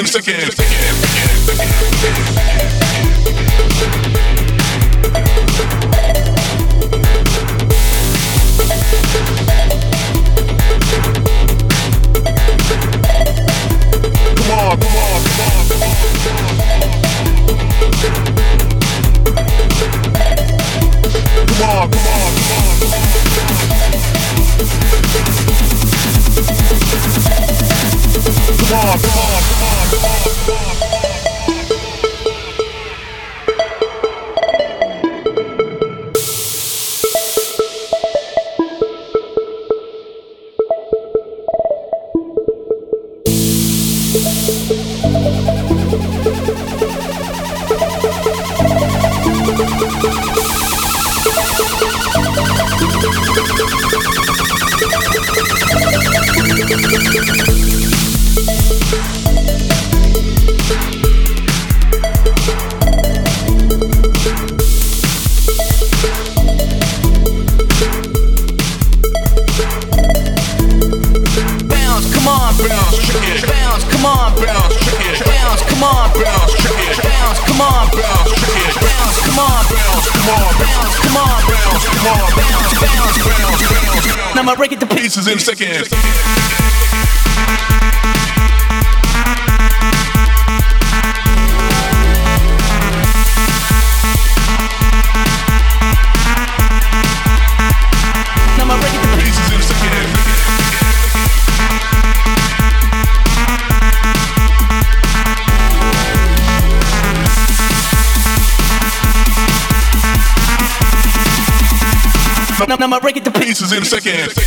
in a second. To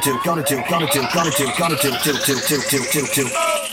Gonna do, gonna do, gonna do, gonna do, do, do, do, do, do,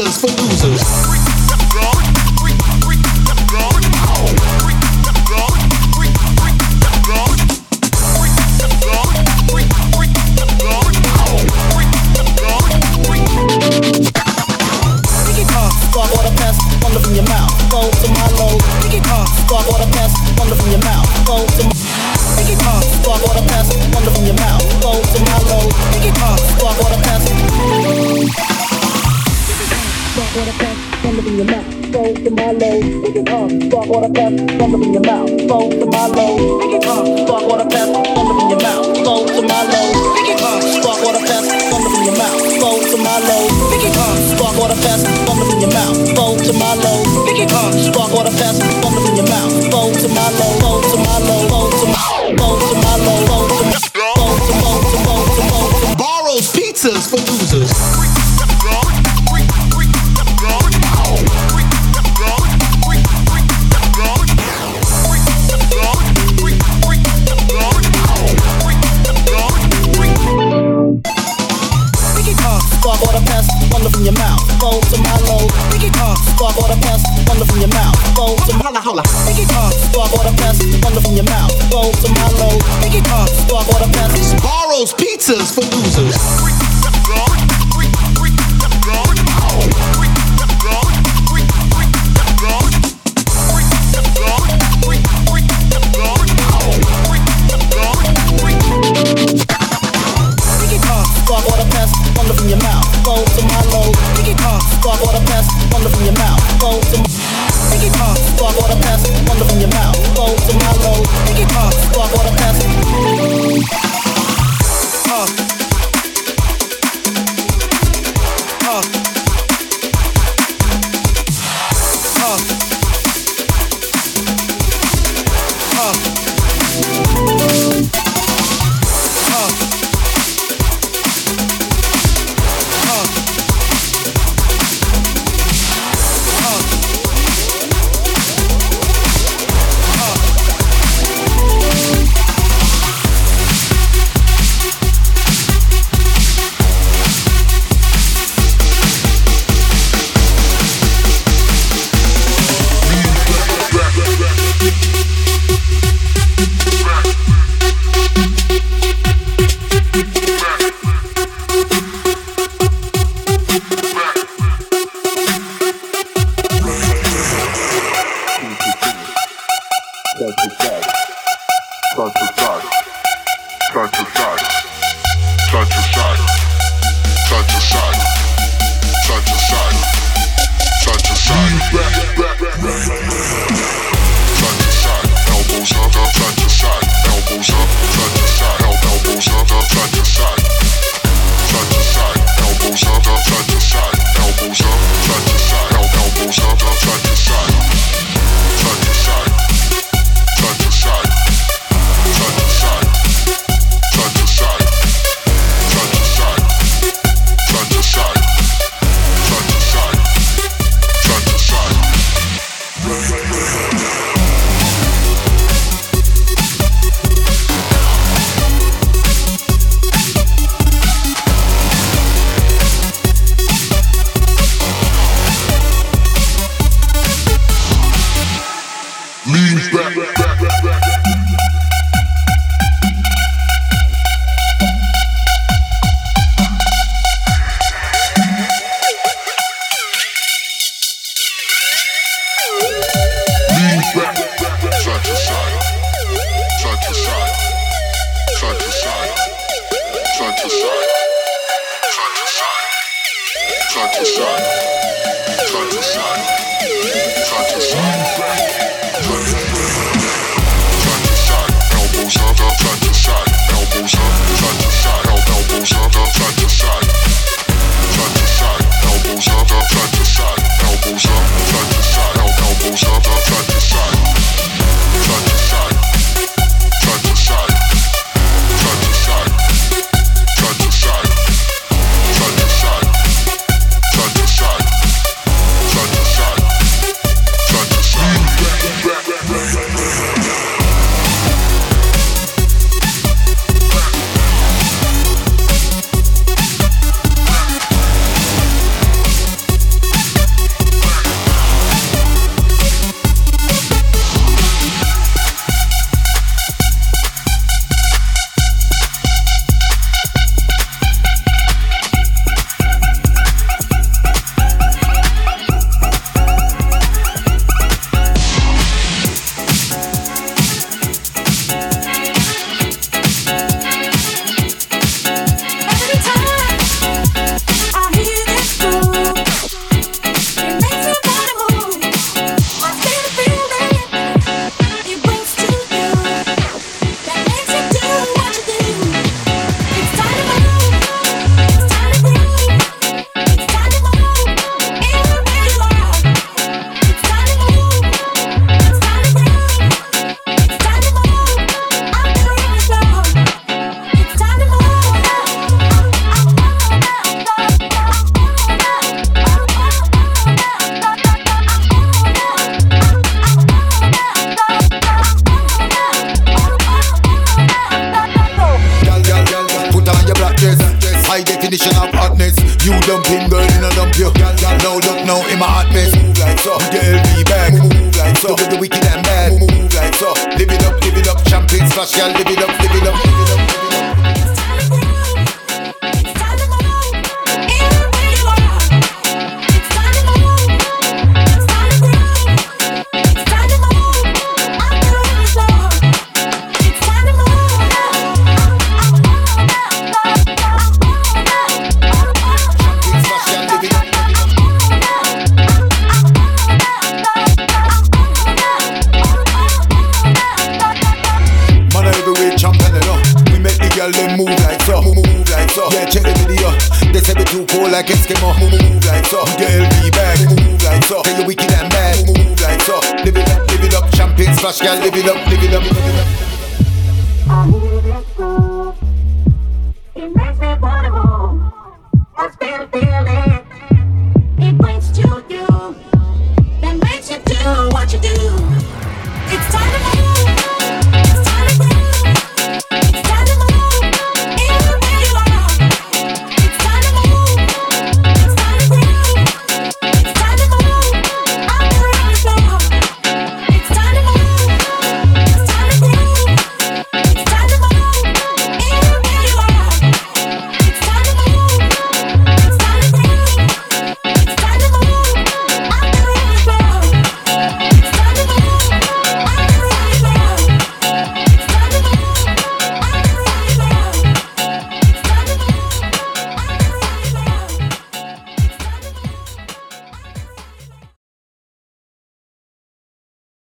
For losers.